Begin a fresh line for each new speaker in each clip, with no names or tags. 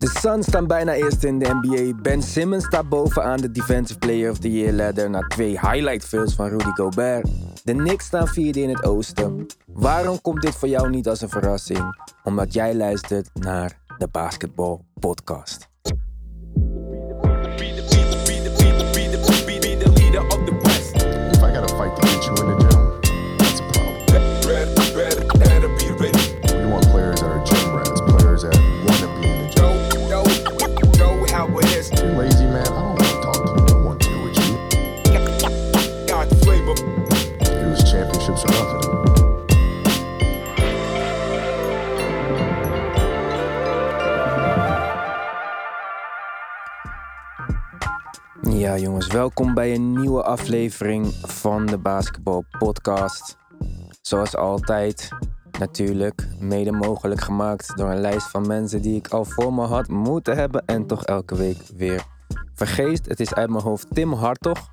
De Suns staan bijna eerst in de NBA. Ben Simmons staat bovenaan de Defensive Player of the Year ladder na twee highlight films van Rudy Gobert. De Knicks staan vierde in het oosten. Waarom komt dit voor jou niet als een verrassing? Omdat jij luistert naar de Basketball Podcast. Ja, jongens, welkom bij een nieuwe aflevering van de Basketball Podcast. Zoals altijd, natuurlijk, mede mogelijk gemaakt door een lijst van mensen die ik al voor me had moeten hebben en toch elke week weer vergeet. Het is uit mijn hoofd Tim Hartog,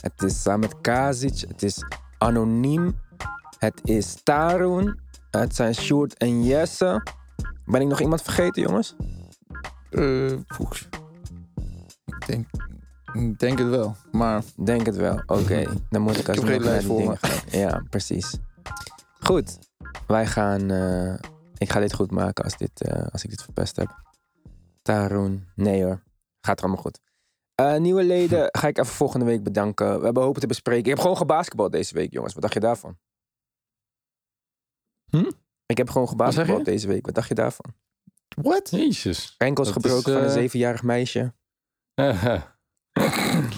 het is Samet Kazic, het is Anoniem, het is Tarun, het zijn Sjoerd en Jesse. Ben ik nog iemand vergeten, jongens?
Poeks. Ik denk, ik denk het wel. Maar
Denk het wel. Oké, dan moet ik alsnog
geen
naar die
voor
dingen gaan. Ja, precies. Goed, wij gaan... eh, ik ga dit goed maken als, dit, eh, als ik dit verpest heb. Tarun, nee hoor. Gaat allemaal goed. Eh, nieuwe leden ga ik even volgende week bedanken. We hebben hopen te bespreken. Ik heb gewoon gebasketbald deze week, jongens. Wat dacht je daarvan?
Hm?
Ik heb gewoon gebasketbald deze week. Wat dacht je daarvan?
What?
Jezus.
Enkels
Dat
gebroken
is,
van een zevenjarig meisje.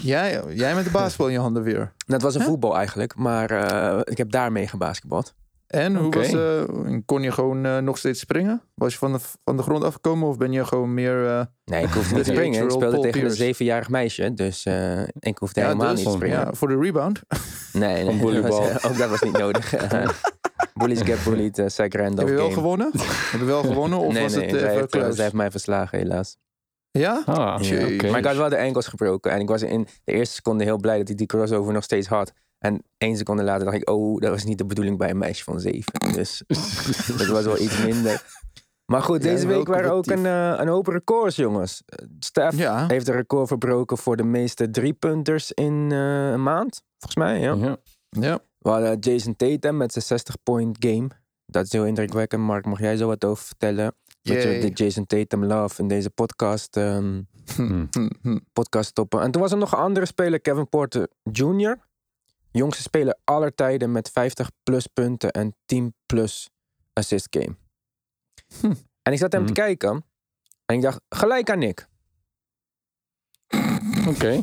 Jij, jij met de basketbal in je handen weer.
Dat was een voetbal eigenlijk, maar eh, ik heb daarmee gebasketbald.
En hoe was, eh, kon je gewoon eh, nog steeds springen? Was je van de, van de grond afgekomen of ben je gewoon meer... eh,
Nee, ik hoefde niet te springen. Ik speelde
Paul
tegen een zevenjarig meisje. Dus eh, ik hoefde
Ja,
helemaal
dus-
niet te springen.
ja, voor de rebound?
Nee, nee. Dat was- ook dat was niet nodig. Bullies get bullied. Uh, Zach Randolph
Heb je wel
game.
gewonnen? Heb je wel gewonnen of
nee,
was
nee.
het
zij,
even
heeft,
close?
zij heeft mij verslagen, helaas.
Ja?
Ah.
Maar ik had wel de enkels gebroken. En ik was in de eerste seconde heel blij dat ik die crossover nog steeds had. En één seconde later dacht ik, oh, dat was niet de bedoeling bij een meisje van zeven. Dus dat was wel iets minder. Maar goed, deze week waren ook een, eh, een hoop records, jongens. Eh, Steph
Ja.
heeft een record verbroken voor de meeste driepunters in eh, een maand. Volgens mij, ja.
Ja.
Ja.
We hadden Jason Tatum met zijn 60-point game. Dat is heel indrukwekkend. Mark, mag jij zo wat over vertellen? Je de Jason Tatum love in deze podcast, ehm,
Hm.
Hm, hm.
podcast stoppen. En toen was er nog een andere speler, Kevin Porter Jr. Jongste speler aller tijden met 50 plus punten en 10 plus assist game.
Hm.
En ik zat hem
Hm.
te kijken. En ik dacht, gelijk aan Nick.
Oké.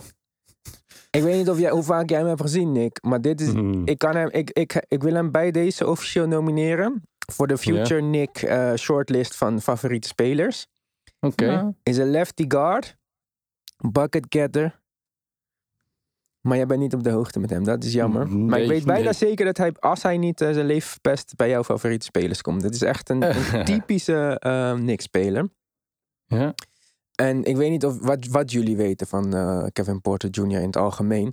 Ik weet niet of jij, hoe vaak jij hem hebt gezien, Nick. Maar dit is, ik, kan hem, ik, ik, ik wil hem bij deze officieel nomineren. Voor de Future Nick eh, shortlist van favoriete spelers.
Oké.
Ja.
Is een lefty guard. Bucket getter. Maar jij bent niet op de hoogte met hem. Dat is jammer.
Mm,
maar ik weet bijna
nee.
zeker dat hij, als hij niet eh, zijn leven verpest, bij jouw favoriete spelers komt. Dit is echt een, een typische eh Nick-speler.
Ja.
En ik weet niet of, wat, wat jullie weten van eh, Kevin Porter Jr. in het algemeen.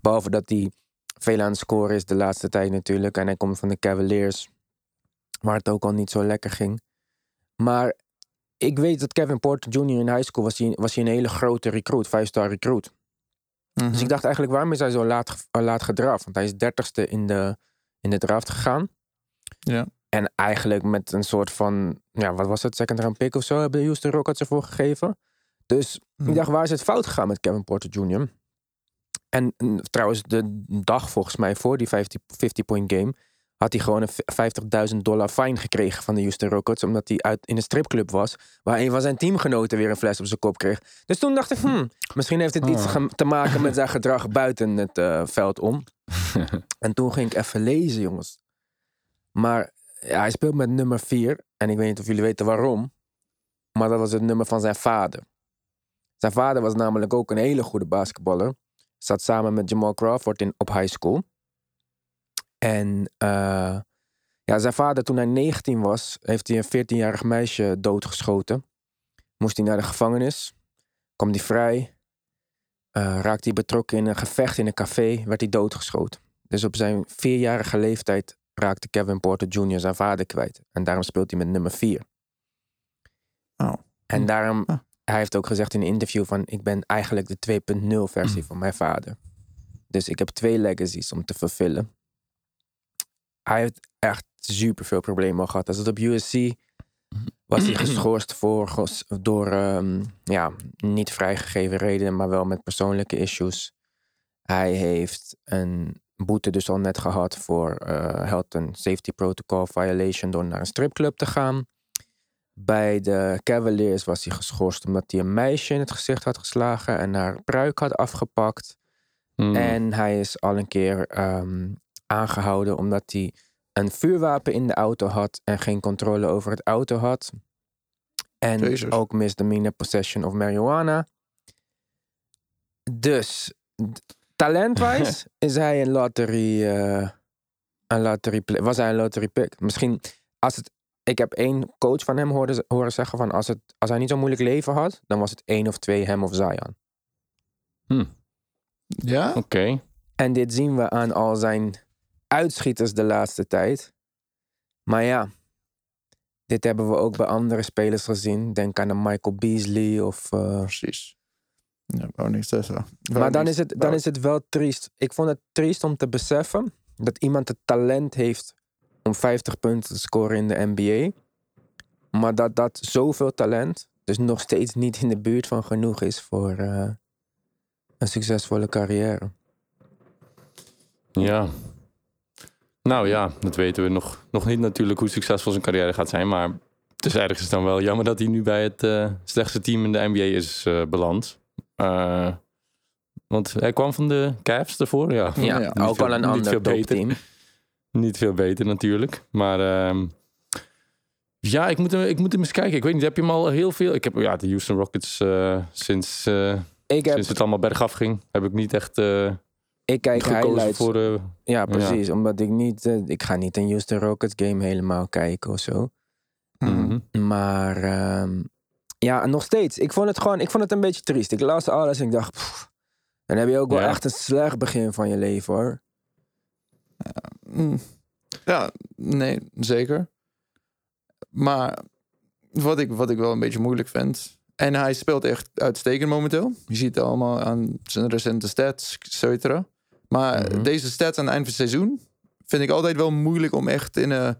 Behalve dat hij veel aan het scoren is de laatste tijd natuurlijk. En hij komt van de Cavaliers, waar het ook al niet zo lekker ging. Maar ik weet dat Kevin Porter Jr. in high school was hij, was hij een hele grote recruit, vijf-star recruit.
Mhm.
Dus ik dacht eigenlijk, waarom is hij zo laat, eh, laat gedraft? Want hij is dertigste in de, in de draft gegaan.
Ja.
En eigenlijk met een soort van, ja, wat was het, second round pick of zo, hebben de Houston Rockets ervoor gegeven. Dus ik dacht, waar is het fout gegaan met Kevin Porter Jr.? En mm, trouwens, de dag volgens mij voor die 50 50-point game... had hij gewoon een v- 50.000 dollar fine gekregen van de Houston Rockets... omdat hij uit, in een stripclub was... waar een van zijn teamgenoten weer een fles op zijn kop kreeg. Dus toen dacht ik, hmm, misschien heeft het iets
Ah.
te maken met zijn gedrag buiten het eh, veld om. En toen ging ik even lezen, jongens. Maar ja, hij speelt met nummer 4. En ik weet niet of jullie weten waarom. Maar dat was het nummer van zijn vader. Zijn vader was namelijk ook een hele goede basketballer. Zat samen met Jamal Crawford in, op high school. En eh, ja, zijn vader, toen hij 19 was, heeft hij een 14-jarig meisje doodgeschoten. Moest hij naar de gevangenis. Kwam hij vrij. Eh, raakte hij betrokken in een gevecht in een café. Werd hij doodgeschoten. Dus op zijn vierjarige leeftijd raakte Kevin Porter Jr. zijn vader kwijt. En daarom speelt hij met nummer 4.
Oh.
En daarom,
Ah.
hij heeft ook gezegd in een interview van... ik ben eigenlijk de 2.0
Hm.
versie van mijn vader. Dus ik heb twee legacies om te vervullen. Hij heeft echt super veel problemen al gehad. Hij zat op USC, was hij geschorst voor, door ehm, ja, niet vrijgegeven redenen... maar wel met persoonlijke issues. Hij heeft een boete dus al net gehad voor eh health and safety protocol violation... door naar een stripclub te gaan. Bij de Cavaliers was hij geschorst omdat hij een meisje in het gezicht had geslagen en haar pruik had afgepakt.
Hmm.
En hij is al een keer ehm, aangehouden omdat hij een vuurwapen in de auto had en geen controle over het auto had. En
Jezus.
ook misdemeanor possession of marijuana. Dus, talentwise is hij een lottery, eh, een lottery was hij een lottery pick. Misschien als het ik heb één coach van hem horen, horen zeggen van als, het, als hij niet zo'n moeilijk leven had, dan was het één of twee hem of Zion.
Ja?
Oké.
En dit zien we aan al zijn uitschieters de laatste tijd. Maar ja, dit hebben we ook bij andere spelers gezien. Denk aan een Michael Beasley of... eh,
Precies. Ja, ik wou niks zeggen.
Maar dan is, het, dan is het wel triest. Ik vond het triest om te beseffen dat iemand het talent heeft om 50 punten te scoren in de NBA. Maar dat dat zoveel talent dus nog steeds niet in de buurt van genoeg is voor eh, een succesvolle carrière.
Ja. Nou ja, dat weten we nog, nog niet natuurlijk hoe succesvol zijn carrière gaat zijn. Maar het is ergens dan wel jammer dat hij nu bij het eh, slechtste team in de NBA is eh, beland. Eh, want hij kwam van de Cavs ervoor. Ja,
Ja,
ja,
ook al een ander
beter.
topteam.
Niet veel beter natuurlijk. Maar ehm, ja, ik moet, hem, ik moet hem eens kijken. Ik weet niet, heb je hem al heel veel... Ik heb ja, de Houston Rockets sinds,
Ik, heb,
sinds het allemaal bergaf ging... heb ik niet echt
ik kijk highlights.
voor... eh,
Ja, precies. Omdat ik niet... eh, ik ga niet een Houston Rockets game helemaal kijken of zo.
Mhm.
Maar ehm, ja, nog steeds. Ik vond het gewoon... Ik vond het een beetje triest. Ik las alles en ik dacht... pff, dan heb je ook wel
Ja.
echt een slecht begin van je leven hoor.
Mm. Ja, nee, zeker. Maar wat ik, wat ik wel een beetje moeilijk vind. En hij speelt echt uitstekend momenteel. Je ziet het allemaal aan zijn recente stats, et cetera. Maar
Mhm.
deze stats aan het eind van het seizoen vind ik altijd wel moeilijk om echt in een.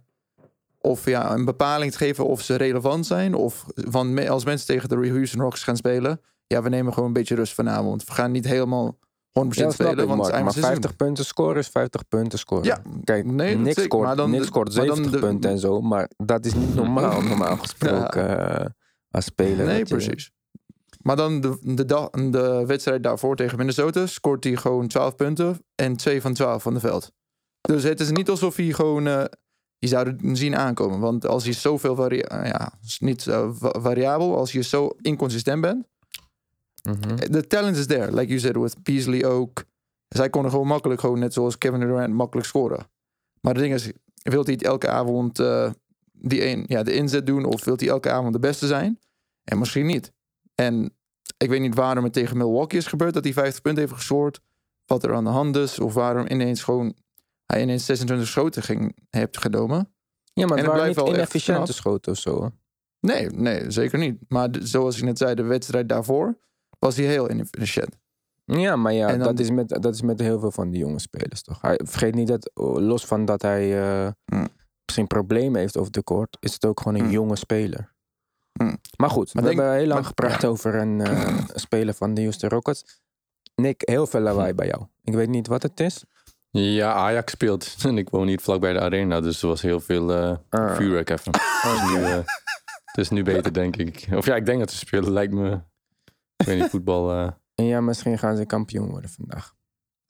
Of ja, een bepaling te geven of ze relevant zijn. Of van, als mensen tegen de Houston Rockets gaan spelen. Ja, we nemen gewoon een beetje rust vanavond. We gaan niet helemaal 100%
Ja, snap
spelen.
ik,
want
Mark, maar
van het seizoen.
50 punten scoren is 50 punten scoren.
Ja,
Kijk,
nee,
niks, scoort,
Maar dan
niks scoort
maar dan
70
de-
punten en zo. Maar dat is niet normaal, normaal gesproken eh, als speler.
Nee, precies. Maar dan de, de, dag, de wedstrijd daarvoor tegen Minnesota scoort hij gewoon 12 punten en 2 van 12 van de veld. Dus het is niet alsof hij gewoon. eh, je zou het zien aankomen. Want als je zoveel varia ja, is niet eh, va- variabel, als je zo inconsistent bent.
Mhm.
De talent is there, like you said, with Beasley ook. Zij konden gewoon makkelijk, gewoon net zoals Kevin Durant, makkelijk scoren. Maar het ding is, wil hij elke avond eh, die een, ja, de inzet doen of wil hij elke avond de beste zijn? En misschien niet. En ik weet niet waarom het tegen Milwaukee is gebeurd dat hij 50 punten heeft gescoord. Wat er aan de hand is. Of waarom ineens gewoon hij ineens 26 schoten ging, heeft genomen.
Ja, maar het waren
blijft
niet inefficiënte schoten of zo.
Nee, nee, zeker niet. Maar zoals ik net zei, de wedstrijd daarvoor was hij heel inefficiënt.
Ja, maar ja,
dan-
dat, is met, dat is met heel veel van die jonge spelers toch. Hij, vergeet niet dat, oh, los van dat hij eh,
Mm.
misschien problemen heeft over de court, is het ook gewoon een
Mm.
jonge speler.
Mm.
Maar goed,
Maar
we
denk-
hebben heel lang
maar-
gepraat over een eh, speler van de Houston Rockets. Nick, heel veel lawaai bij jou. Ik weet niet wat het is.
Ja, Ajax speelt. En ik woon niet vlak bij de arena, dus er was heel veel
Ah.
vuurwerk even. Nu, eh, het is nu beter, denk ik. Of ja, ik denk dat ze spelen. Lijkt me, ik weet niet, voetbal.
En ja, misschien gaan ze kampioen worden vandaag.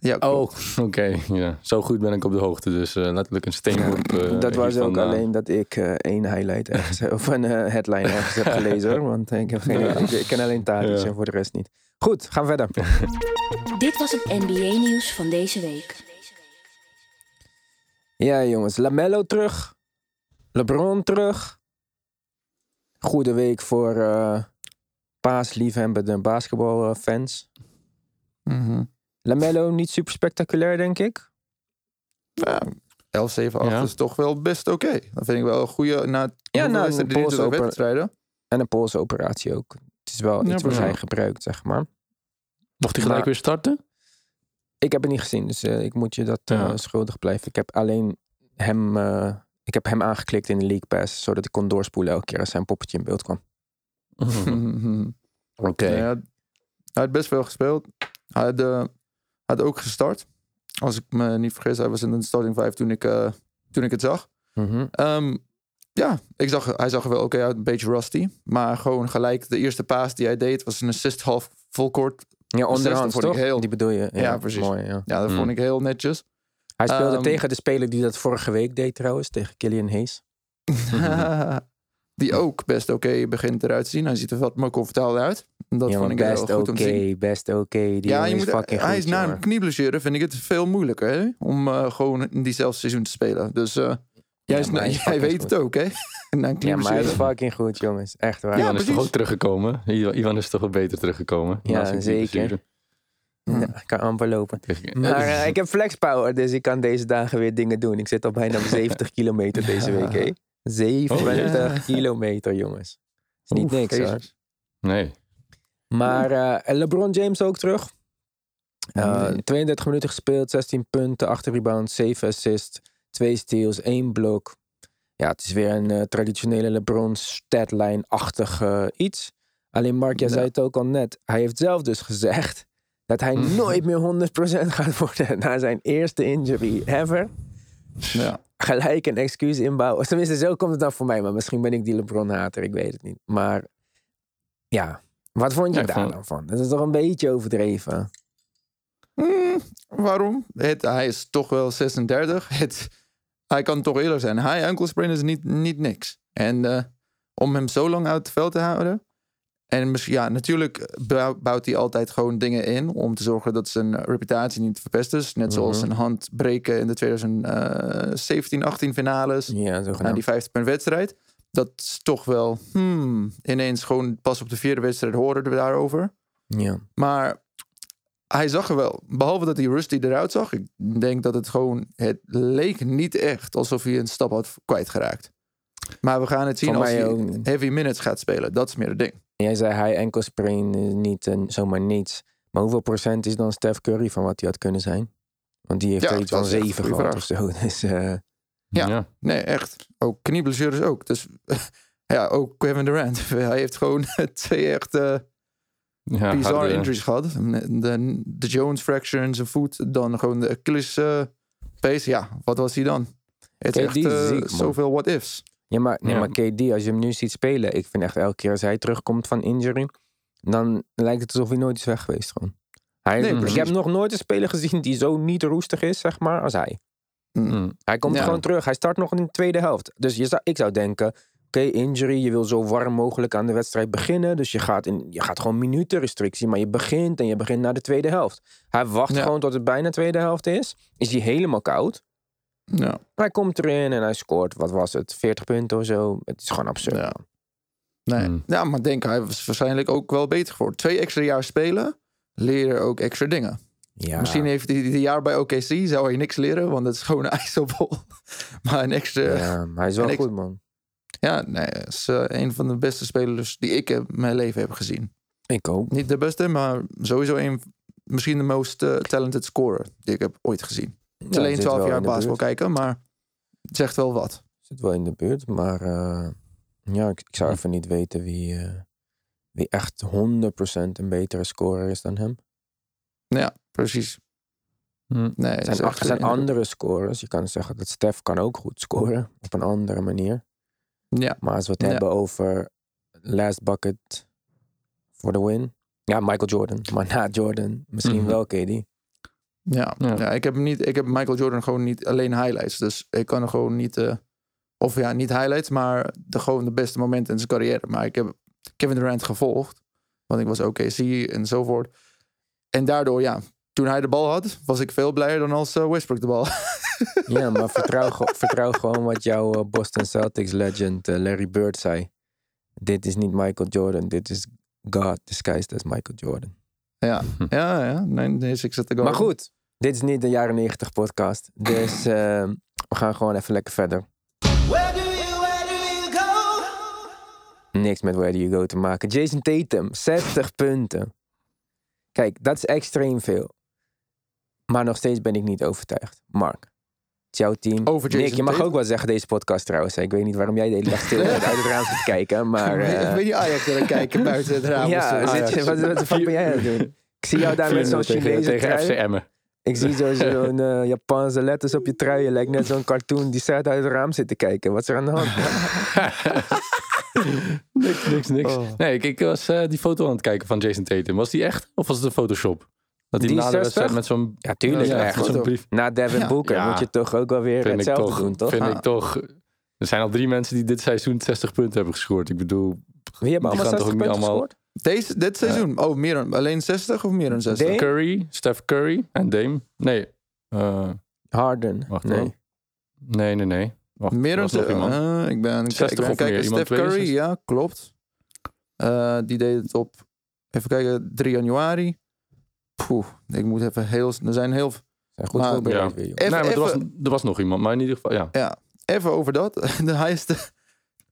Ja,
Oh, oké. ja. Zo goed ben ik op de hoogte. Dus eh, letterlijk een steenworp. eh,
dat was ook
vandaan.
alleen dat ik eh, één highlight ergens, of een headline ergens heb gelezen hoor. Want ik, heb geen,
Ja.
ik, ik ken alleen Tadic
Ja.
en voor de rest niet. Goed, gaan we verder.
Dit was het NBA-nieuws van deze week.
Ja, jongens. Lamello terug. LeBron terug. Goede week voor eh paasliefhebbende basketbalfans.
Mhm.
Lamello niet super spectaculair, denk ik.
Ja, 11, 7, 8
Ja.
is toch wel best oké. Dat vind ik wel een goede. Na
Ja, na een
ook
open-
wedstrijden.
En een polsoperatie ook. Het is wel
Ja,
iets wat hij gebruikt, zeg maar.
Mocht hij gelijk
Maar-
weer starten?
Ik heb het niet gezien, dus eh, ik moet je dat eh,
Ja.
schuldig blijven. Ik heb alleen hem, eh, ik heb hem aangeklikt in de League Pass, zodat ik kon doorspoelen elke keer als zijn poppetje in beeld kwam.
Oké.
Ja, hij had best wel gespeeld. Hij had, had ook gestart. Als ik me niet vergis, hij was in de starting 5 toen ik, eh, toen ik het zag.
Mhm.
Ehm, ja, ik zag, hij zag er wel oké uit, een beetje rusty. Maar gewoon gelijk de eerste paas die hij deed was een assist half vol kort.
Ja, onderhand
vond ik heel-
Die bedoel je? Ja,
Ja, precies.
Mooi, ja.
Ja, dat
Hmm.
vond ik heel netjes.
Hij speelde
Ehm,
tegen de speler die dat vorige week deed trouwens, tegen Killian Hayes.
die ook best oké begint eruit te zien. Hij ziet er wat meer comfortabel uit. Dat
ja,
vond ik
best
heel goed
oké,
om te zien.
best oké. Die
Ja, je moet,
fucking
hij
goed,
is na
jongen.
een knieblessure, vind ik het veel moeilijker hè, om eh, gewoon in diezelfde seizoen te spelen. Dus eh, jij, is-
maar hij is
jij weet
goed.
het ook, hè? Na een
Ja, maar hij is fucking goed, jongens. Echt waar.
Ja,
Ivan is toch
precies.
ook teruggekomen? Ivan is toch wel beter teruggekomen?
Ja, zeker. Ja, ik kan amper lopen.
Tegen-
Maar eh, ik heb flex power, dus ik kan deze dagen weer dingen doen. Ik zit al bijna op 70 kilometer deze week, hè? 70 kilometer, jongens. Is niet
Oef,
niks, hoor.
Nee.
Maar eh, LeBron James ook terug. Uh,
Nee.
32 minuten gespeeld, 16 punten, 8 rebounds, 7 assists, 2 steals, 1 blok. Ja, het is weer een eh, traditionele LeBron statline-achtig eh, iets. Alleen Mark, jij
Ja.
zei het ook al net. Hij heeft zelf dus gezegd dat hij nooit meer 100% gaat worden na zijn eerste injury ever.
Ja.
Gelijk een excuus inbouwen. Tenminste, zo komt het dan voor mij. Maar misschien ben ik die LeBron-hater, ik weet het niet. Maar ja, wat vond je
Ja,
daar
vond-
dan van? Dat is toch een beetje overdreven?
Hmm, waarom? Het, hij is toch wel 36. Het, hij kan toch eerlijk zijn. High ankle sprain is niet, niet niks. En eh, om hem zo lang uit het veld te houden. En ja, natuurlijk bouw- bouwt hij altijd gewoon dingen in om te zorgen dat zijn eh, reputatie niet verpest is. Net zoals
Mhm.
zijn hand breken in de 2017-18 finales.
Ja, zo
Na die 50 punt wedstrijd. Dat is toch wel hmm, ineens gewoon pas op de vierde wedstrijd horen we daarover.
Ja.
Maar hij zag er wel, behalve dat hij Rusty eruit zag, ik denk dat het gewoon, het leek niet echt alsof hij een stap had kwijtgeraakt. Maar we gaan het zien als hij
ook
heavy minutes gaat spelen. Dat is meer het ding.
Jij zei hij enkel sprain is niet eh, zomaar niets. Maar hoeveel procent is dan Steph Curry van wat hij had kunnen zijn? Want die heeft
Ja,
er iets van
is echt een
7
goede
gehad of zo. Dus eh,
Ja.
ja.
Nee, echt. Ook knieblessures ook. Dus ja, ook Kevin Durant. Hij heeft gewoon twee echt eh,
Ja,
bizarre
harde-
injuries gehad. De, de Jones fracture in zijn voet. Dan gewoon de Achilles eh pace. Ja, wat was hij dan? Het is echt
ziek,
zoveel what ifs.
Ja, maar, nee,
Ja.
maar KD, als je hem nu ziet spelen, ik vind echt elke keer als hij terugkomt van injury, dan lijkt het alsof hij nooit is weg geweest gewoon. Hij,
Nee,
ik heb nog nooit een speler gezien die zo niet roestig is, zeg maar, als hij.
Hm.
Hij komt
Ja.
gewoon terug. Hij start nog in de tweede helft. Dus je zou, ik zou denken, oké, injury. Je wil zo warm mogelijk aan de wedstrijd beginnen. Dus je gaat, in, je gaat gewoon minutenrestrictie. Maar je begint en je begint naar de tweede helft. Hij wacht
Ja.
gewoon tot het bijna tweede helft is. Is hij helemaal koud.
Ja.
Hij komt erin en hij scoort, wat was het, 40 punten of zo. Het is gewoon absurd.
Ja. Nee.
Hmm.
Ja, maar ik denk hij was waarschijnlijk ook wel beter voor. Twee extra jaar spelen, leren ook extra dingen.
Ja.
Misschien heeft hij die jaar bij OKC, zou hij niks leren, want het is gewoon een ijzerbol. maar een extra... Ja,
Ja, maar hij is wel goed, man.
nee, hij is eh, een van de beste spelers die ik in mijn leven heb gezien.
Ik ook.
Niet de beste, maar sowieso een, misschien de most eh, talented scorer die ik heb ooit gezien. Het is
Ja,
alleen
zit
12
wel
jaar basketbal kijken, maar het zegt wel wat.
Zit wel in de buurt, maar eh, ja, ik, ik zou even niet weten wie, eh, wie echt 100% een betere scorer is dan hem.
Ja, precies.
Hm.
Nee,
Er zijn, er andere scorers. Je kan zeggen dat Stef kan ook goed scoren. Op een andere manier.
Ja,
Maar als we het
Ja.
hebben over last bucket voor de win. Ja, Michael Jordan. Maar na Jordan misschien
Mhm.
wel KD.
Ja,
Ja.
ja. ik, heb hem niet, ik heb Michael Jordan gewoon niet alleen highlights. Dus ik kan er gewoon niet. eh, of ja, niet highlights, maar de, gewoon de beste momenten in zijn carrière. Maar ik heb Kevin Durant gevolgd. Want ik was OKC enzovoort. En daardoor, ja, toen hij de bal had, was ik veel blijer dan als eh, Westbrook de bal.
Ja, maar vertrouw, vertrouw gewoon wat jouw eh, Boston Celtics legend Larry Bird zei. Dit is niet Michael Jordan. Dit is God disguised as Michael Jordan.
ja, ja, ja. Nee, nee, ik zet de goal.
Maar goed, dit is niet de jaren 90 podcast. Dus eh, we gaan gewoon even lekker verder. niks met Where Do You Go te maken. Jason Tatum, 60 punten. Kijk, dat is extreem veel. Maar nog steeds ben ik niet overtuigd. Mark, het is jouw team.
Over
Nick,
Jason
je mag
Tatum?
ook wel zeggen deze podcast trouwens. Ik weet niet waarom jij de hele dag stil bent uit het raam zit te kijken. Maar eh,
ik weet niet Ajax er kijken buiten het raam.
ja, zit je, wat, wat de fuck ben jij aan het doen? Ik zie jou daar met zo'n
4-0 tegen,
Chinese
tegen
trui.
FC Emmen.
Ik zie zo- zo'n eh, Japanse letters op je trui. Je lijkt net zo'n cartoon die staat uit het raam zit te kijken. Wat is er aan de hand?
niks, niks, niks.
Oh.
Nee, ik, ik was eh, die foto aan het kijken van Jason Tatum. Was die echt? Of was het een Photoshop? Dat hij
Die
na de
60?
wedstrijd met zo'n
Ja, tuurlijk.
Ja,
ja,
echt.
zo'n brief...
Na Devin
Ja.
Booker
Ja.
moet je toch ook wel weer
Vind ik
hetzelfde
toch,
doen, toch?
vind ik toch... Er zijn al drie mensen die dit seizoen 60 punten hebben gescoord. Ik bedoel,
Wie hebben allemaal
gaan toch
60
ook niet
punten
allemaal-
gescoord?
Deze, dit seizoen? Oh, meer dan, alleen 60 of meer dan 60?
Dame?
Curry, Steph Curry en Dame. Nee, eh,
Harden.
Wacht
nee.
nee, nee, nee. Wacht,
Meer
er
dan
was nog
60.
iemand.
Ah, ik ben, ik
60
ben
of
kijken.
meer, iemand
Steph Curry,
62?
ja, klopt. Eh, die deed het op, even kijken, 3 januari. Poeh, ik moet even heel, er zijn heel,
Zijn goed
Maar-
voorbereid
Ja.
weer, joh.
even,
nee, maar er was, er was nog iemand. Maar in ieder geval, ja.
ja, even over dat. De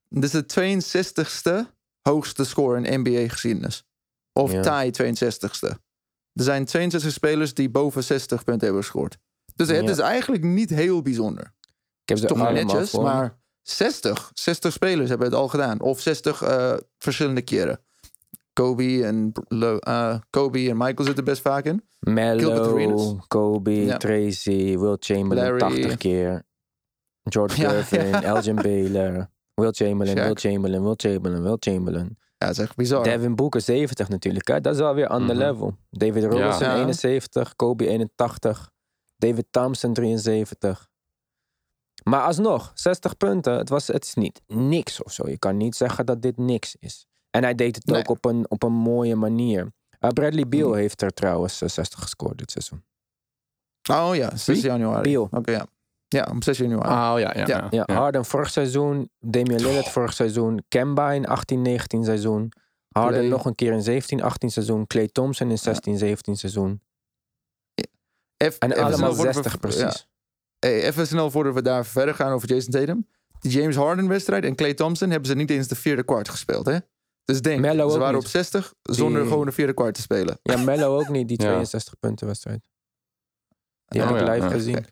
dit is de 62ste hoogste score in NBA geschiedenis. Of
Ja.
tie 62ste. Er zijn 62 spelers die boven 60 punten hebben gescoord. Dus het
Ja.
is eigenlijk niet heel bijzonder.
Ik heb
toch netjes,
voor
maar 60, 60 spelers hebben het al gedaan. Of 60 eh, verschillende keren. Kobe en, eh, Kobe en Michael zitten best vaak in.
Melo, Kobe,
Ja.
Tracy, Will Chamberlain
Larry.
80 keer. George Gervin. Elgin Baylor, Will Chamberlain,
Shaq.
Will Chamberlain, Will Chamberlain, Will Chamberlain.
Ja, dat is echt bizar.
Devin Booker 70 natuurlijk. Hè? Dat is alweer ander
Mhm.
level. David Robinson
Ja.
71, Kobe 81, David Thompson 73. Maar alsnog, 60 punten, het, was, het is niet niks of zo. Je kan niet zeggen dat dit niks is. En hij deed het
Nee.
ook op een, op een mooie manier. Uh, Bradley Beal heeft er trouwens eh, 60 gescoord dit seizoen.
Oh ja, 6
Wie?
januari.
Beal.
Oké, ja. Ja, om 6 januari.
Oh ja, ja.
Ja.
Ja, Harden vorig seizoen, Damian Lillard vorig seizoen, Kemba in 18-19 seizoen. Harden
Clay.
nog een keer in 17-18 seizoen. Clay Thompson in 16-17 seizoen. En allemaal
snel voordat we-
60
ja.
precies.
Hey, even snel voordat we daar verder gaan over Jason Tatum. Die James Harden wedstrijd en Clay Thompson hebben ze niet eens de vierde kwart gespeeld, hè? Dus denk,
Mello
ze waren op 60 zonder
Die-
gewoon de vierde kwart te spelen.
Ja, Mello ook niet, die
Ja.
62 punten wedstrijd. Die
Oh,
heb ik
ja,
live
ja.
gezien.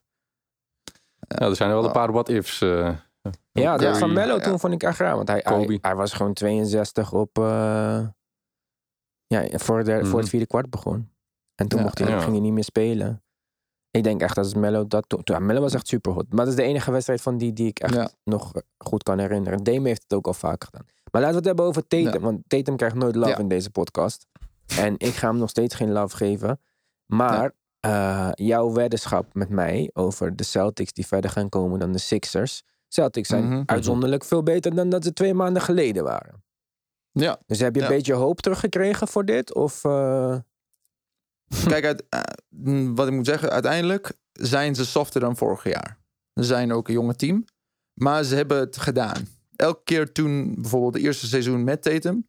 Ja, er zijn er wel een paar what-ifs. eh.
Ja, dat
Curry,
van Mello
ja.
toen vond ik echt raar. Want hij, hij, was gewoon 62 op... eh, ja, voor, de, voor
Mhm.
het vierde kwart begon. En toen
Ja.
mocht hij,
Ja.
ging hij niet meer spelen. Ik denk echt dat Mello dat toen... Ja, Mello was echt super goed. Maar dat is de enige wedstrijd van die die ik echt
Ja.
nog eh, goed kan herinneren. Dame heeft het ook al vaak gedaan. Maar laten we het hebben over Tatum.
Ja.
Want Tatum krijgt nooit love
Ja.
in deze podcast. En ik ga hem nog steeds geen love geven. Maar eh, jouw weddenschap met mij over de Celtics die verder gaan komen dan de Sixers. Celtics zijn
Mhm.
uitzonderlijk veel beter dan dat ze twee maanden geleden waren.
Ja,
Dus heb je een beetje hoop teruggekregen voor dit? Of eh,
kijk, uit, eh, mm, wat ik moet zeggen, uiteindelijk zijn ze softer dan vorig jaar. Ze zijn ook een jonge team, maar ze hebben het gedaan. Elke keer toen, bijvoorbeeld het eerste seizoen met Tatum,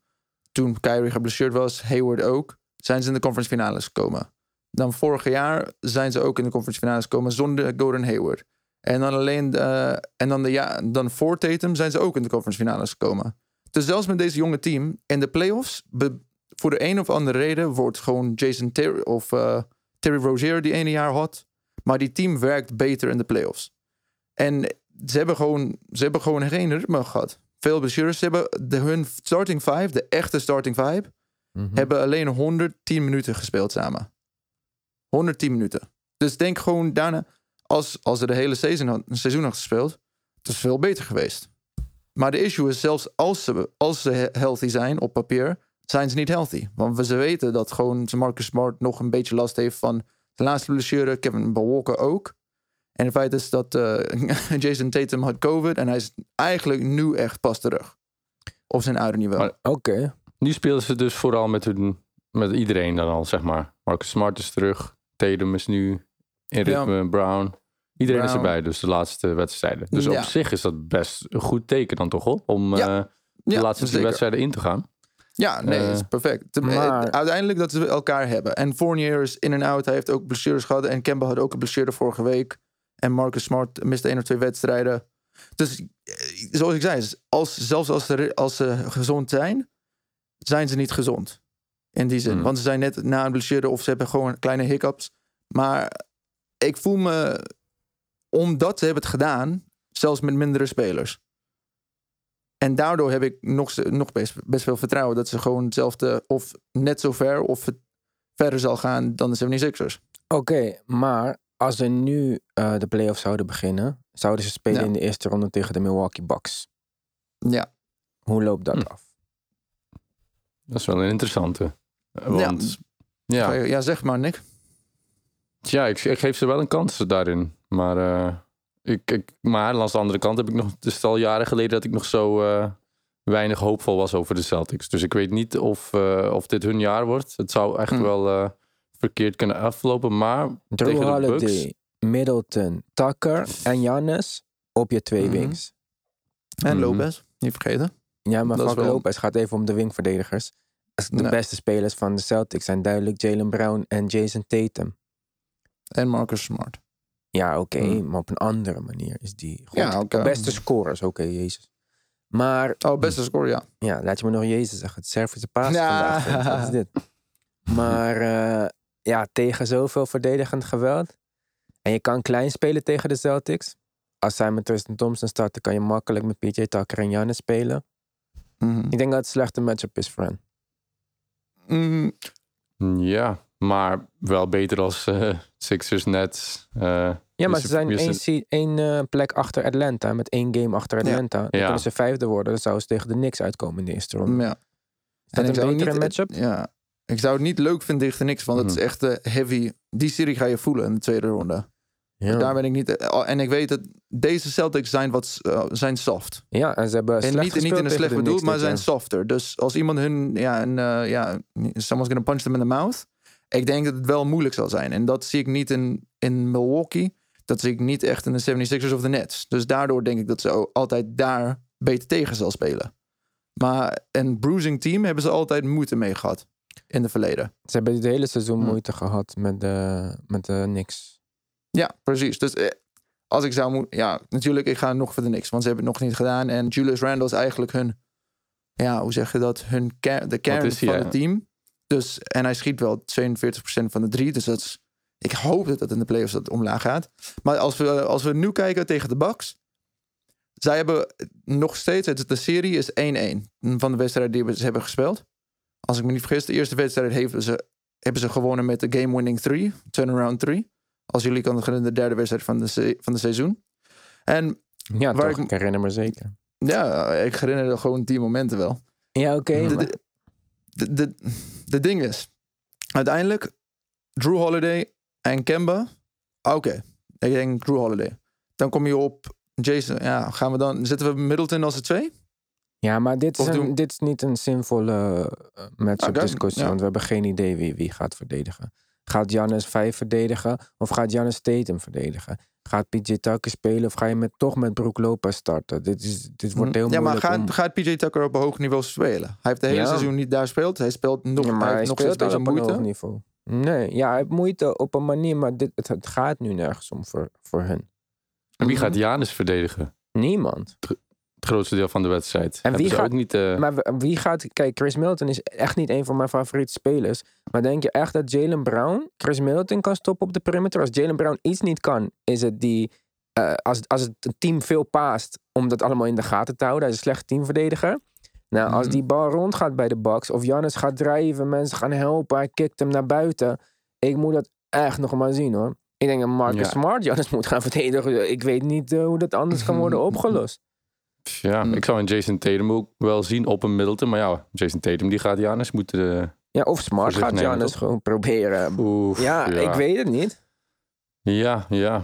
toen Kyrie geblesseerd was, Hayward ook, zijn ze in de conference finales gekomen. Dan vorig jaar zijn ze ook in de conference finales gekomen zonder Gordon Hayward. En dan alleen de, en dan, de, ja, dan voor Tatum zijn ze ook in de conference finales gekomen. Dus zelfs met deze jonge team in de playoffs, be- voor de een of andere reden wordt gewoon Jason Terry of eh, Terry Rozier die ene jaar hot. Maar die team werkt beter in de playoffs. En ze hebben gewoon, ze hebben gewoon geen ritme gehad. Veel blessures. Ze hebben de, hun starting five, de echte starting five,
mhm.
hebben alleen 110 minuten gespeeld samen. 110 minuten. Dus denk gewoon daarna, als, als ze de hele seizoen, had- een seizoen had gespeeld, het is veel beter geweest. Maar de issue is, zelfs als ze, als ze he- healthy zijn op papier, zijn ze niet healthy. Want we ze weten dat gewoon Marcus Smart nog een beetje last heeft van de laatste blessure. Kevin Walker ook. En het feit is dat eh, Jason Tatum had COVID en hij is eigenlijk nu echt pas terug. Op zijn oude niveau.
Oké.
Nu spelen ze dus vooral met, hun, met iedereen dan al, zeg maar. Marcus Smart is terug. Tatum is nu in
Ja.
ritme. Brown. Iedereen is erbij, dus de laatste wedstrijden. Dus
Ja.
op zich is dat best een goed teken dan toch, hoor? Om
Ja.
eh, de laatste wedstrijden in te gaan.
Ja, nee,
Eh,
is perfect. Te-
maar-
eh, Uiteindelijk dat ze elkaar hebben. En Fournier is in en out. Hij heeft ook blessures gehad. En Kemba had ook een blessure vorige week. En Marcus Smart miste één of twee wedstrijden. Dus eh, zoals ik zei, als, zelfs als ze, als ze gezond zijn, zijn ze niet gezond. In die zin.
Hmm.
Want ze zijn net na een blessure of ze hebben gewoon kleine hiccups. Maar ik voel me, omdat ze hebben het gedaan, zelfs met mindere spelers. En daardoor heb ik nog, nog best, best veel vertrouwen dat ze gewoon hetzelfde of net zo ver of verder zal gaan dan de 76ers.
Oké, maar als ze nu eh, de playoffs zouden beginnen, zouden ze spelen
Ja.
in de eerste ronde tegen de Milwaukee Bucks.
Ja.
Hoe loopt dat
Hm.
af?
Dat is wel een interessante. Want ja,
Ja. ja, zeg maar Nick.
ja ik, ik geef ze wel een kans daarin. Maar, eh, ik, ik, maar langs de andere kant heb ik nog... Het is al jaren geleden dat ik nog zo eh, weinig hoopvol was over de Celtics. Dus ik weet niet of, eh, of dit hun jaar wordt. Het zou echt
Hm.
wel eh, verkeerd kunnen aflopen. Maar
Drew
tegen de Bucks...
Middleton, Tucker en Giannis op je twee
Mhm.
wings.
En
Mhm.
Lopez, niet vergeten.
Ja, maar Frank
wel-
Lopez gaat even om de wingverdedigers. De
Nee.
beste spelers van de Celtics zijn duidelijk Jalen Brown en Jason Tatum.
En Marcus Smart.
Ja, oké, maar op een andere manier is die goed.
Ja, oké.
Beste scorers, oké, Jezus. Maar
Oh, beste score, ja.
Ja, laat je me nog Jezus zeggen. Het Servische paas
Ja.
vandaag. Wat is dit? Maar eh, ja, tegen zoveel verdedigend geweld. En je kan klein spelen tegen de Celtics. Als zij met Tristan Thompson starten, kan je makkelijk met PJ Tucker en Giannis spelen.
Mhm.
Ik denk dat het een slechte matchup is voor hen.
Mm,
Ja, maar wel beter als eh, Sixers, Nets. eh,
Ja, maar ze zijn één, eh, plek achter Atlanta. Met één game achter
Ja.
Atlanta. Dan
Ja.
kunnen ze vijfde worden. Dan zouden ze tegen de Knicks uitkomen in de eerste ronde.
ja.
Is dat
ik
een betere
niet-
matchup?
Ja. Ik zou het niet leuk vinden tegen niks, want het is
Mhm.
echt eh, heavy. Die serie ga je voelen in de tweede ronde.
Ja.
Daar ben ik niet. eh, En ik weet dat deze Celtics zijn wat eh, zijn soft.
ja, en ze hebben
En
slecht
niet, niet in een slecht bedoeld, maar zijn softer. Dus als iemand hun, ja, een, eh, ja, someone's gonna punch them in the mouth. Ik denk dat het wel moeilijk zal zijn. En dat zie ik niet in, in Milwaukee. Dat zie ik niet echt in de 76ers of de Nets. Dus daardoor denk ik dat ze altijd daar beter tegen zal spelen. Maar een bruising team hebben ze altijd moeite mee gehad. In het verleden.
Ze hebben dit hele seizoen
Hm.
moeite gehad met de, met de Knicks.
Ja, precies. Dus eh, als ik zou moeten... Ja, natuurlijk, ik ga nog voor de niks. Want ze hebben het nog niet gedaan. En Julius Randle is eigenlijk hun... Ja, hoe zeg je dat? Hun ker- de kern
hij,
van het team. Dus, en hij schiet wel 42% van de drie. Dus dat is... Ik hoop dat dat in de playoffs dat omlaag gaat. Maar als we, als we nu kijken tegen de Bucks... Zij hebben nog steeds... De serie is 1-1 van de wedstrijden die ze hebben gespeeld. Als ik me niet vergis, de eerste wedstrijd hebben ze, hebben ze gewonnen met de game-winning 3. Turnaround 3. Als jullie kan het de derde wedstrijd van de, van de seizoen. En
Ja,
Waar
toch?
ik-
Ik herinner me zeker.
ja, ik herinner er gewoon die momenten wel.
Ja, oké.
De,
maar-
de, de, ding is, uiteindelijk, Drew Holiday en Kemba, oké. Ik denk Drew Holiday. Dan kom je op Jason, ja, gaan we dan, zetten we Middleton als de twee?
Ja, maar dit is,
Of
een,
doen-
dit is niet een zinvolle uh, matchup
Oké,
discussie.
ja.
Want we hebben geen idee wie, wie gaat verdedigen. Gaat Giannis 5 verdedigen of gaat Giannis Tatum verdedigen? Gaat PJ Tucker spelen of ga je met, toch met Brook Lopez starten? Dit, is, dit wordt heel
ja, maar
moeilijk
gaat,
om...
gaat PJ Tucker op een hoog niveau spelen? Hij heeft de hele
Ja.
seizoen niet daar gespeeld. Hij speelt nog,
Ja, maar
hij
hij
heeft nog steeds
speelt op een hoog
moeite.
niveau. Nee, ja, hij heeft moeite op een manier, maar dit, het, het gaat nu nergens om voor, voor hen.
En wie
Mhm.
gaat Janus verdedigen?
Niemand.
Het grootste deel van de wedstrijd.
En wie gaat-
ook niet... eh,
Maar wie gaat... Kijk, Chris Middleton is echt niet een van mijn favoriete spelers. Maar denk je echt dat Jalen Brown Chris Middleton kan stoppen op de perimeter? Als Jalen Brown iets niet kan, is het die... eh, als, als het een team veel paast om dat allemaal in de gaten te houden. Hij is een slechte teamverdediger. Nou, als
Mhm.
die bal rondgaat bij de Bucks of Giannis gaat drijven, mensen gaan helpen, hij kikt hem naar buiten. Ik moet dat echt nog maar zien hoor. Ik denk dat Marcus
Ja.
Smart Giannis moet gaan verdedigen. Ik weet niet eh, hoe dat anders kan worden opgelost.
Ja,
Mm.
ik zou een Jason Tatum ook wel zien op een Middleton. Maar ja, Jason Tatum die gaat Janus moeten... eh,
Ja, of Smart gaat
toch?
gewoon proberen.
oef,
Ja, ik weet het niet.
Ja, ja.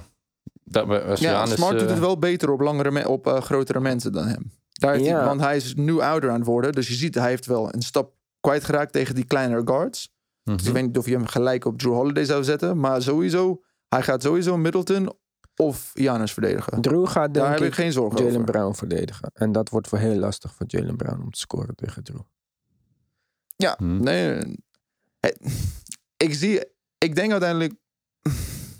Dat, als
Ja,
Giannis,
Smart doet
eh,
het wel beter op, langere me- op eh, grotere mensen dan hem. Daar heeft hij-
Ja.
want hij is nu ouder aan het worden. Dus je ziet, hij heeft wel een stap kwijtgeraakt tegen die kleinere guards.
mhm.
Dus ik weet niet of je hem gelijk op Drew Holiday zou zetten. Maar sowieso, hij gaat sowieso Middleton of Giannis verdedigen.
Drew gaat
Daar
denk
heb ik
ik
geen zorgen
Jalen
over.
Brown verdedigen. En dat wordt voor heel lastig voor Jalen Brown om te scoren tegen Drew.
Ja,
Mhm.
nee. Ik zie, ik denk uiteindelijk,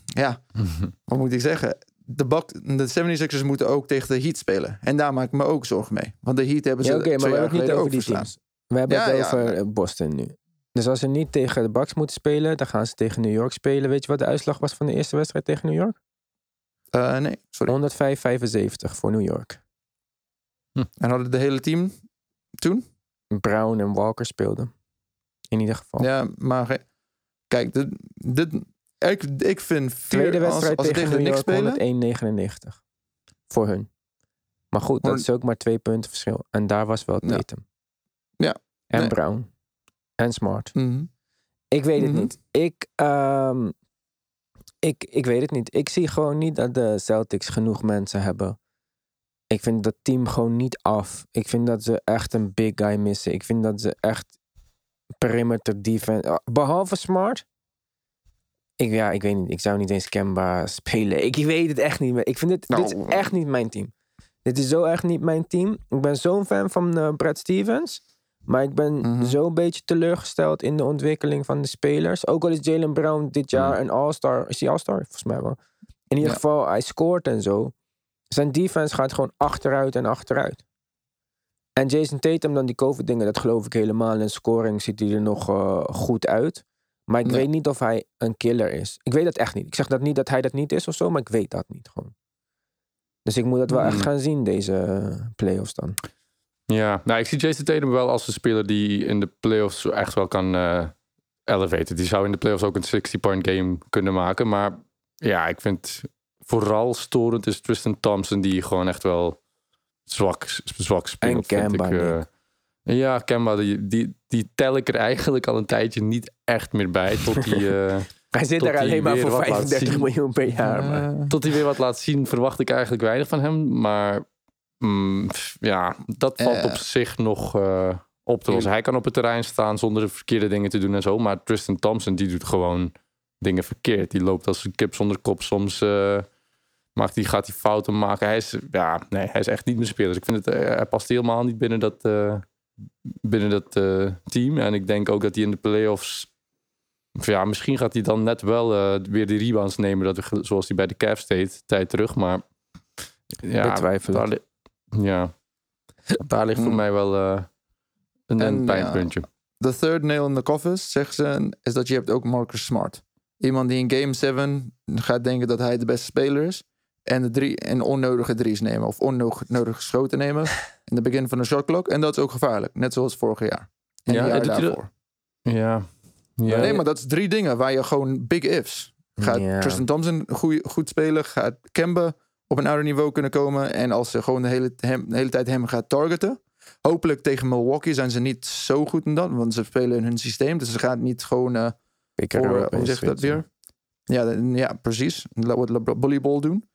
ja, wat moet ik zeggen? de, Buck, de 76ers moeten ook tegen de Heat spelen. En daar maak ik me ook zorgen mee. Want de Heat hebben ze
Ja, oké, maar we hebben het niet over die teams. We hebben
Ja,
het over eh, Boston nu. Dus als ze niet tegen de Bucks moeten spelen, dan gaan ze tegen New York spelen. Weet je wat de uitslag was van de eerste wedstrijd tegen New York?
Eh, nee, sorry.
105-75 voor New York.
En hadden de hele team toen?
Brown en Walker speelden. In ieder geval.
Ja, maar kijk, dit, dit, ik, ik vind vier,
Tweede
als,
wedstrijd
als
tegen New York
spelen.
101-99. Voor hun. Maar goed, dat is ook maar twee punten verschil. En daar was wel
Ja.
Tatum.
Ja.
En
Nee.
Brown. En Smart.
Mhm.
Ik weet het
Mhm.
niet. Ik, ehm, ik, ik weet het niet. Ik zie gewoon niet dat de Celtics genoeg mensen hebben. Ik vind dat team gewoon niet af. Ik vind dat ze echt een big guy missen. Ik vind dat ze echt perimeter defense... ah, Behalve Smart. Ik, ja, ik weet niet. Ik zou niet eens Kemba spelen. Ik weet het echt niet meer. Ik vind dit, dit is
Nou,
echt niet mijn team. Dit is zo echt niet mijn team. Ik ben zo'n fan van eh, Brad Stevens. Maar ik ben
Mhm.
zo'n beetje teleurgesteld in de ontwikkeling van de spelers. Ook al is Jalen Brown dit jaar een All-Star. Is hij All-Star? Volgens mij wel. In ieder
Ja.
geval, hij scoort en zo. Zijn defense gaat gewoon achteruit en achteruit. En Jason Tatum dan die COVID-dingen, dat geloof ik helemaal. In scoring ziet hij er nog eh, goed uit. Maar ik weet niet of hij een killer is. Ik weet dat echt niet. Ik zeg dat niet dat hij dat niet is of zo, maar ik weet dat niet gewoon. Dus ik moet dat wel echt
Hmm.
gaan zien, deze eh, playoffs dan.
Ja, nou, ik zie Jason Tatum wel als een speler die in de playoffs echt wel kan eh elevaten. Die zou in de playoffs ook een 60-point game kunnen maken. Maar ja, ik vind vooral storend is Tristan Thompson, die gewoon echt wel zwak, zwak speelt.
En
vind
Kemba,
ik, eh. ja, Kemba, die, die, die tel ik er eigenlijk al een tijdje niet echt meer bij. Tot die, eh,
Hij zit
Tot hij
alleen maar voor
wat laat
35
zien.
miljoen per jaar. maar.
Tot hij weer wat laat zien, verwacht ik eigenlijk weinig van hem. Maar mm, ja, dat valt
Eh.
op zich nog eh, op te lossen. Hij kan op het terrein staan zonder de verkeerde dingen te doen en zo. Maar Tristan Thompson, die doet gewoon dingen verkeerd. Die loopt als een kip zonder kop. Soms eh, maakt die, gaat hij fouten maken. Hij is, ja, nee, hij is echt niet mijn speler. Dus ik vind het, eh, hij past helemaal niet binnen dat, eh, binnen dat eh, team. En ik denk ook dat hij in de playoffs... of Ja, misschien gaat hij dan net wel eh, weer die rebounds nemen, dat we, zoals hij bij de Cavs deed, tijd terug. Maar ja,
Betwijfel
daar,
het.
li- ja, daar ligt voor
Hmm.
mij wel eh, een,
En,
een pijnpuntje.
The third nail in the coffin, zeggen ze, is dat je hebt ook Marcus Smart. Iemand die in game 7 gaat denken dat hij de beste speler is. En, de drie, en onnodige drie's nemen. Of onnodige schoten nemen. In het begin van de shot clock. En dat is ook gevaarlijk. Net zoals vorig jaar. En
Ja,
ja, jaar daarvoor.
Ja. ja.
Nee, maar dat is drie dingen waar je gewoon big ifs. Gaat
Ja.
Tristan Thompson goeie, goed spelen? Gaat Kemba op een ouder niveau kunnen komen? En als ze gewoon de hele, hem, de hele tijd hem gaat targeten. Hopelijk tegen Milwaukee zijn ze niet zo goed in dat. Want ze spelen in hun systeem. Dus ze gaan niet gewoon...
Pick
voor, eh, hoe zeg dat weer? Ja, ja precies. Wat volleyball doen.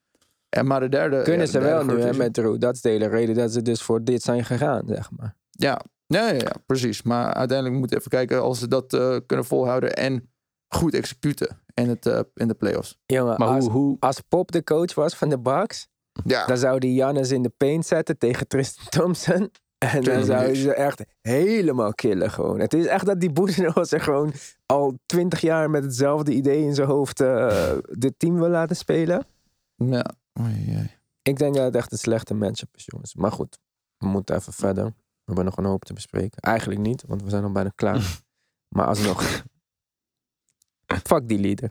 En maar de derde...
Kunnen
ja,
ze
de
wel nu, hè, met Drew. Dat is de hele reden dat ze dus voor dit zijn gegaan, zeg maar.
Ja, ja, ja, ja, precies. Maar uiteindelijk moeten we even kijken als ze dat eh, kunnen volhouden en goed executen in, het, eh, in de playoffs.
Jongen,
Maar
als,
hoe, hoe,
als Pop de coach was van de Bucks,
Ja,
dan zou die Jannes in de paint zetten tegen Tristan Thompson. En dan zou
niet.
ze echt helemaal killen gewoon. Het is echt dat die Boezenos er gewoon al twintig jaar met hetzelfde idee in zijn hoofd eh dit team wil laten spelen.
ja. Oei, oei.
Ik denk dat het echt een slechte matchup is, jongens. Maar goed, we moeten even verder. We hebben nog een hoop te bespreken. Eigenlijk niet, want we zijn al bijna klaar. maar alsnog. Fuck die leader.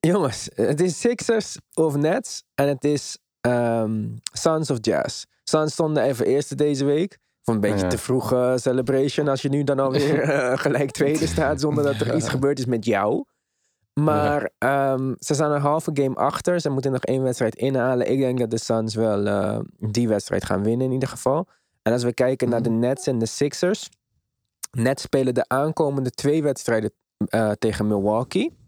Jongens, het is Sixers of Nets. En het is ehm, Sons of Jazz. Suns stonden even eerste deze week. Voor een beetje
Ja.
te vroeg celebration. Als je nu dan alweer eh, gelijk tweede staat. Zonder dat er iets gebeurd is met jou. Maar ehm, ze staan een halve game achter. Ze moeten nog één wedstrijd inhalen. Ik denk dat de Suns wel eh, die wedstrijd gaan winnen in ieder geval. En als we kijken naar de Nets en de Sixers. Nets spelen de aankomende twee wedstrijden eh, tegen Milwaukee.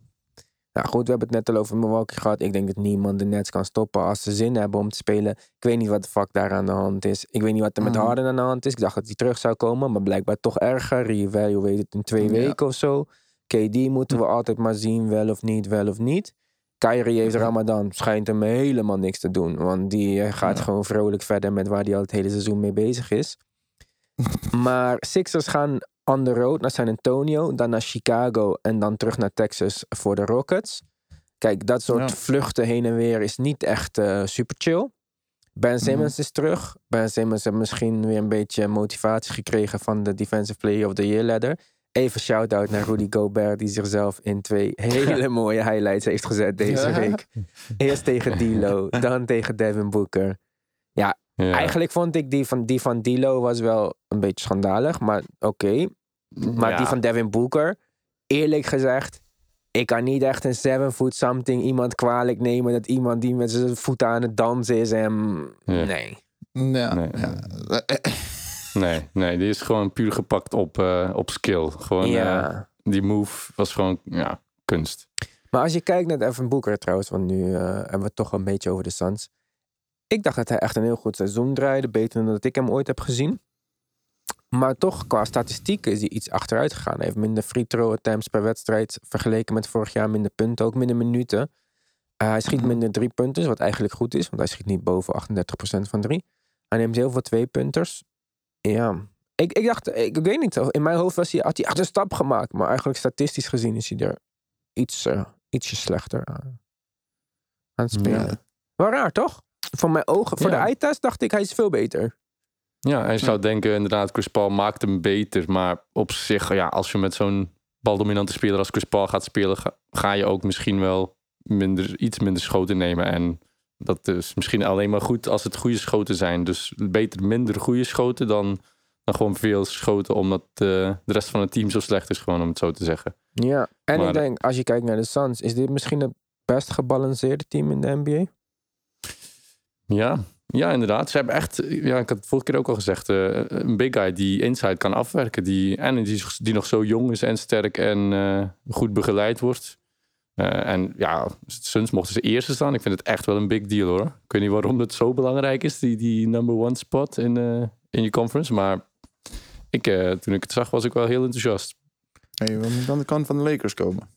Nou goed, we hebben het net al over Milwaukee gehad. Ik denk dat niemand de Nets kan stoppen als ze zin hebben om te spelen. Ik weet niet wat de fuck daar aan de hand is. Ik weet niet wat er met
Mhm.
Harden aan de hand is. Ik dacht dat hij terug zou komen, maar blijkbaar toch erger. Revalue weet het in twee
Ja.
weken of zo. KD moeten we altijd maar zien, wel of niet, wel of niet. Kyrie heeft Ramadan, schijnt hem helemaal niks te doen. Want die eh, gaat
Ja.
gewoon vrolijk verder met waar hij al het hele seizoen mee bezig is. maar Sixers gaan on the road naar San Antonio, dan naar Chicago en dan terug naar Texas voor de Rockets. kijk, dat soort
Ja.
vluchten heen en weer is niet echt eh, super chill. Ben Simmons is terug. Ben Simmons heeft misschien weer een beetje motivatie gekregen van de Defensive Player of the Year ladder. Even shout-out naar Rudy Gobert, die zichzelf in twee hele mooie highlights heeft gezet deze week. Eerst tegen D'Lo, dan tegen Devin Booker.
Ja.
Eigenlijk vond ik die van, die van D'Lo was wel een beetje schandalig, maar oké. Maar
Ja.
die van Devin Booker, eerlijk gezegd, ik kan niet echt een seven foot something iemand kwalijk nemen dat iemand die met zijn voeten aan het dansen is en
Ja.
nee.
Ja,
Nee.
ja.
Nee, nee, die is gewoon puur gepakt op, eh, op skill. Gewoon,
ja.
eh, die move was gewoon ja, kunst.
Maar als je kijkt naar Devin Booker trouwens, want nu eh, hebben we het toch een beetje over de Suns. Ik dacht dat hij echt een heel goed seizoen draaide, beter dan dat ik hem ooit heb gezien. Maar toch, qua statistieken is hij iets achteruit gegaan. Hij heeft minder free throw attempts per wedstrijd vergeleken met vorig jaar. Minder punten, ook minder minuten. Eh, hij schiet minder drie punten, wat eigenlijk goed is. Want hij schiet niet boven 38% van drie. Hij neemt heel veel twee punters. Ja, ik, ik dacht, ik, ik weet niet. In mijn hoofd was hij, had hij echt een stap gemaakt. Maar eigenlijk statistisch gezien is hij er iets, eh, ietsje slechter aan, aan het spelen.
Ja.
Wel raar, toch? Voor mijn ogen, voor
Ja.
de eye-test dacht ik, hij is veel beter.
Ja, en je zou denken inderdaad, Chris Paul maakt hem beter. Maar op zich, ja, als je met zo'n baldominante speler als Chris Paul gaat spelen... ga, ga je ook misschien wel minder, iets minder schoten nemen. En dat is misschien alleen maar goed als het goede schoten zijn. Dus beter minder goede schoten dan, dan gewoon veel schoten... omdat eh, de rest van het team zo slecht is, gewoon om het zo te zeggen.
Ja, en
Maar-
ik denk, als je kijkt naar de Suns, is dit misschien het best gebalanceerde team in de NBA?
Ja, ja, inderdaad. Ze hebben echt, ja, ik had het vorige keer ook al gezegd, eh, een big guy die inside kan afwerken. Die, en die, die nog zo jong is en sterk en eh, goed begeleid wordt. Eh, en ja, Suns mochten ze eerste staan. Ik vind het echt wel een big deal hoor. Ik weet niet waarom het zo belangrijk is, die, die number one spot in, eh, in je conference. Maar ik, eh, toen ik het zag, was ik wel heel enthousiast.
Hey, we moeten aan de kant van de Lakers komen.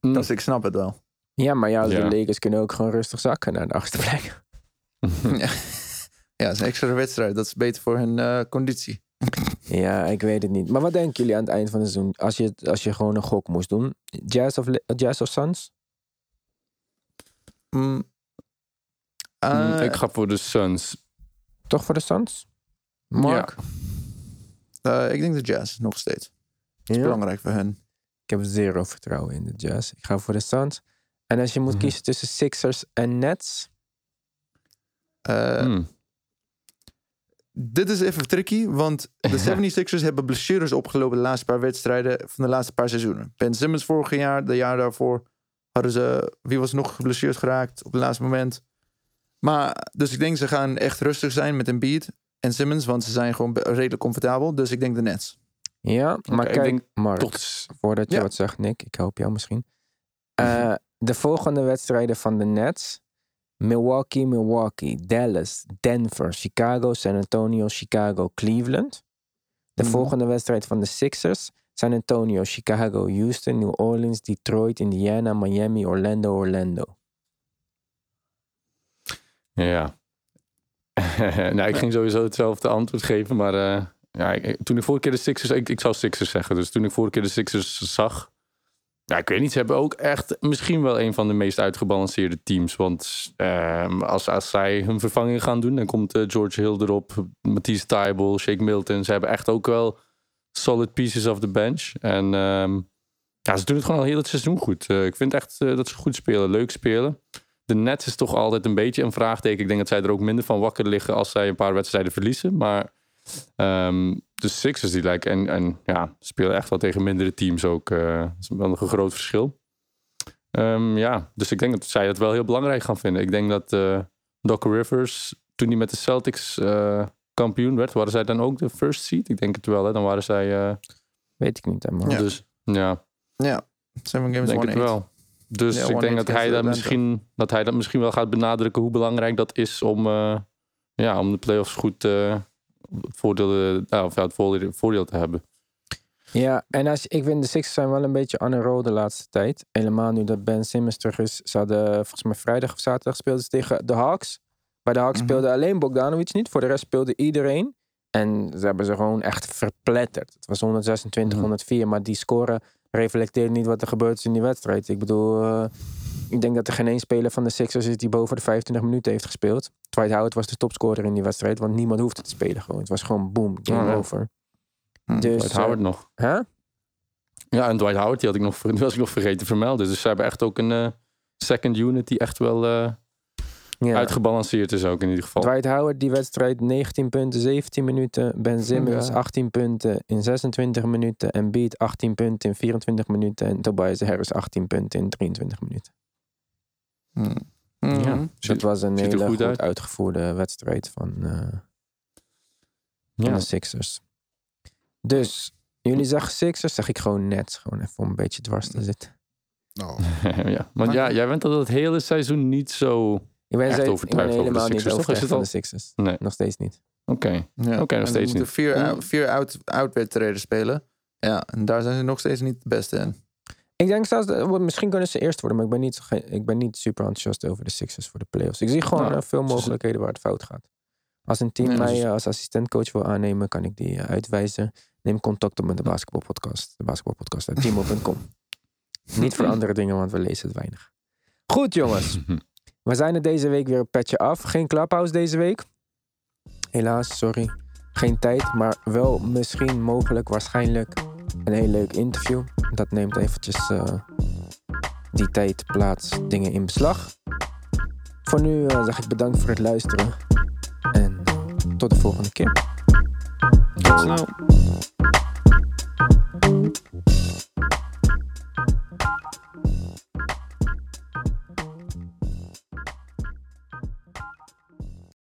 Mm.
Dat is, ik snap het wel.
Ja, maar ja,
Ja.
de Lakers kunnen ook gewoon rustig zakken naar de achtste plek.
ja, het is een extra wedstrijd. Dat is beter voor hun eh, conditie.
Ja, ik weet het niet. Maar wat denken jullie aan het eind van het seizoen? Als je, als je gewoon een gok moest doen. Jazz of, Jazz of Suns?
Mm.
Mm,
Eh,
ik ga voor de Suns.
Toch voor de Suns? Mark?
eh, ik denk de Jazz nog steeds. Het is
Ja.
belangrijk voor hen.
Ik heb zero vertrouwen in de Jazz. Ik ga voor de Suns. En als je moet
Mhm.
kiezen tussen Sixers en Nets.
Eh,
Mm.
Dit is even tricky, want de 76ers hebben blessures opgelopen de laatste paar wedstrijden van de laatste paar seizoenen. Ben Simmons vorig jaar, de jaar daarvoor, hadden ze, wie was nog geblesseerd geraakt op het laatste moment. Maar, dus ik denk ze gaan echt rustig zijn met Embiid en Simmons, want ze zijn gewoon redelijk comfortabel. Dus ik denk de Nets.
Ja, maar
ik
kijk, Mark,
Tot,
voordat je
Ja.
wat zegt, Nick, ik help jou misschien. Eh, de volgende wedstrijden van de Nets. Milwaukee, Milwaukee, Dallas, Denver, Chicago, San Antonio, Chicago, Cleveland. De
Mhm.
volgende wedstrijd van de Sixers. San Antonio, Chicago, Houston, New Orleans, Detroit, Indiana, Miami, Orlando, Orlando.
Ja. nou, ik ging sowieso hetzelfde antwoord geven, maar eh, ja, ik- toen ik vorige keer de Sixers, ik, ik zou Sixers zeggen, dus toen ik vorige keer de Sixers zag, ja, ik weet niet, ze hebben ook echt misschien wel een van de meest uitgebalanceerde teams, want ehm, als, als zij hun vervanging gaan doen, dan komt eh, George Hill erop, Matisse Tybal, Shake Milton, ze hebben echt ook wel solid pieces of the bench en ehm, ja, ze doen het gewoon al heel het seizoen goed. Eh, ik vind echt eh, dat ze goed spelen, leuk spelen de Nets is toch altijd een beetje een vraagteken. Ik denk dat zij er ook minder van wakker liggen als zij een paar wedstrijden verliezen. Maar ehm, de Sixers die lijken en, en ja, spelen echt wel tegen mindere teams ook. eh, dat is wel nog een groot verschil. Ehm, ja, dus ik denk dat zij het wel heel belangrijk gaan vinden. Ik denk dat eh Doc Rivers, toen hij met de Celtics eh, kampioen werd, waren zij dan ook de first seed? Ik denk het wel, hè? Dan waren zij. eh,
Weet ik niet helemaal.
Ja.
Dus ja,
Ja, seven
ik
games,
denk
one
het
eight.
wel. Dus
Ja,
ik denk dat hij, dat, misschien, dat hij dat misschien wel gaat benadrukken hoe belangrijk dat is om, eh, ja, om de playoffs goed eh, het, voordeel, eh, of ja, het voordeel, voordeel te hebben.
Ja, en als, ik vind de Sixers zijn wel een beetje on a roll de laatste tijd. Helemaal nu dat Ben Simmons terug is. Ze hadden volgens mij vrijdag of zaterdag speelden ze tegen de Hawks. Bij de Hawks
Mhm.
speelde alleen Bogdanovic niet. Voor de rest speelde iedereen. En ze hebben ze gewoon echt verpletterd. Het was 126,
Mhm.
104. Maar die score reflecteert niet wat er gebeurd is in die wedstrijd. Ik bedoel, eh, Ik denk dat er geen één speler van de Sixers is die boven de 25 minuten heeft gespeeld. Dwight Howard was de topscorer in die wedstrijd, want niemand hoefde te spelen gewoon. Het was gewoon boom, game
Oh, ja.
over.
Hm.
Dus,
Dwight
eh,
Howard nog.
hè?
Ja, en Dwight Howard, die, had ik nog, die was ik nog vergeten te vermelden. Dus ze hebben echt ook een eh, second unit die echt wel eh,
Ja.
uitgebalanceerd is ook in ieder geval.
Dwight Howard, die wedstrijd 19 punten, 17 minuten. Ben Simmons
Ja.
18 punten in 26 minuten. En Beat 18 punten in 24 minuten. En Tobias Harris 18 punten in 23 minuten.
Hm. Hm.
Ja.
Dus
Ziet-
dat was een
ziet
hele
goed
goed,
uit.
uitgevoerde wedstrijd van, eh, van
ja.
de Sixers. Dus, jullie zeggen Sixers, zeg ik gewoon net. Gewoon even om een beetje dwars te zitten.
Nou,
ja. Want ja, jij bent al het hele seizoen niet zo...
Ik ben,
Echt
ze- ik ben
overtuigd over de
helemaal niet
Sixers? Is
overtuigd
het
van de Sixers.
Nee.
Nog steeds niet.
Oké.
Ja.
Oké, nog steeds
ze moeten
niet.
vier, vier uitwedstrijden spelen. Ja, en daar zijn ze nog steeds niet het beste in.
Ik denk zelfs, dat- misschien kunnen ze eerst worden, maar ik ben niet, ik ben niet super enthousiast over de Sixers voor de playoffs. Ik zie gewoon
Nou,
eh, veel mogelijkheden waar het fout gaat. Als een team mij eh, als assistentcoach wil aannemen, kan ik die eh, uitwijzen. Neem contact op met de basketbalpodcast. De basketbalpodcast uit timo.com. niet voor andere dingen, want we lezen het weinig. Goed jongens, we zijn er deze week weer een petje af. Geen clubhouse deze week. Helaas, sorry. Geen tijd, maar wel misschien, mogelijk, waarschijnlijk een heel leuk interview. Dat neemt eventjes eh, die tijd, plaats, dingen in beslag. Voor nu eh, zeg ik bedankt voor het luisteren. En tot de volgende keer.
Tot.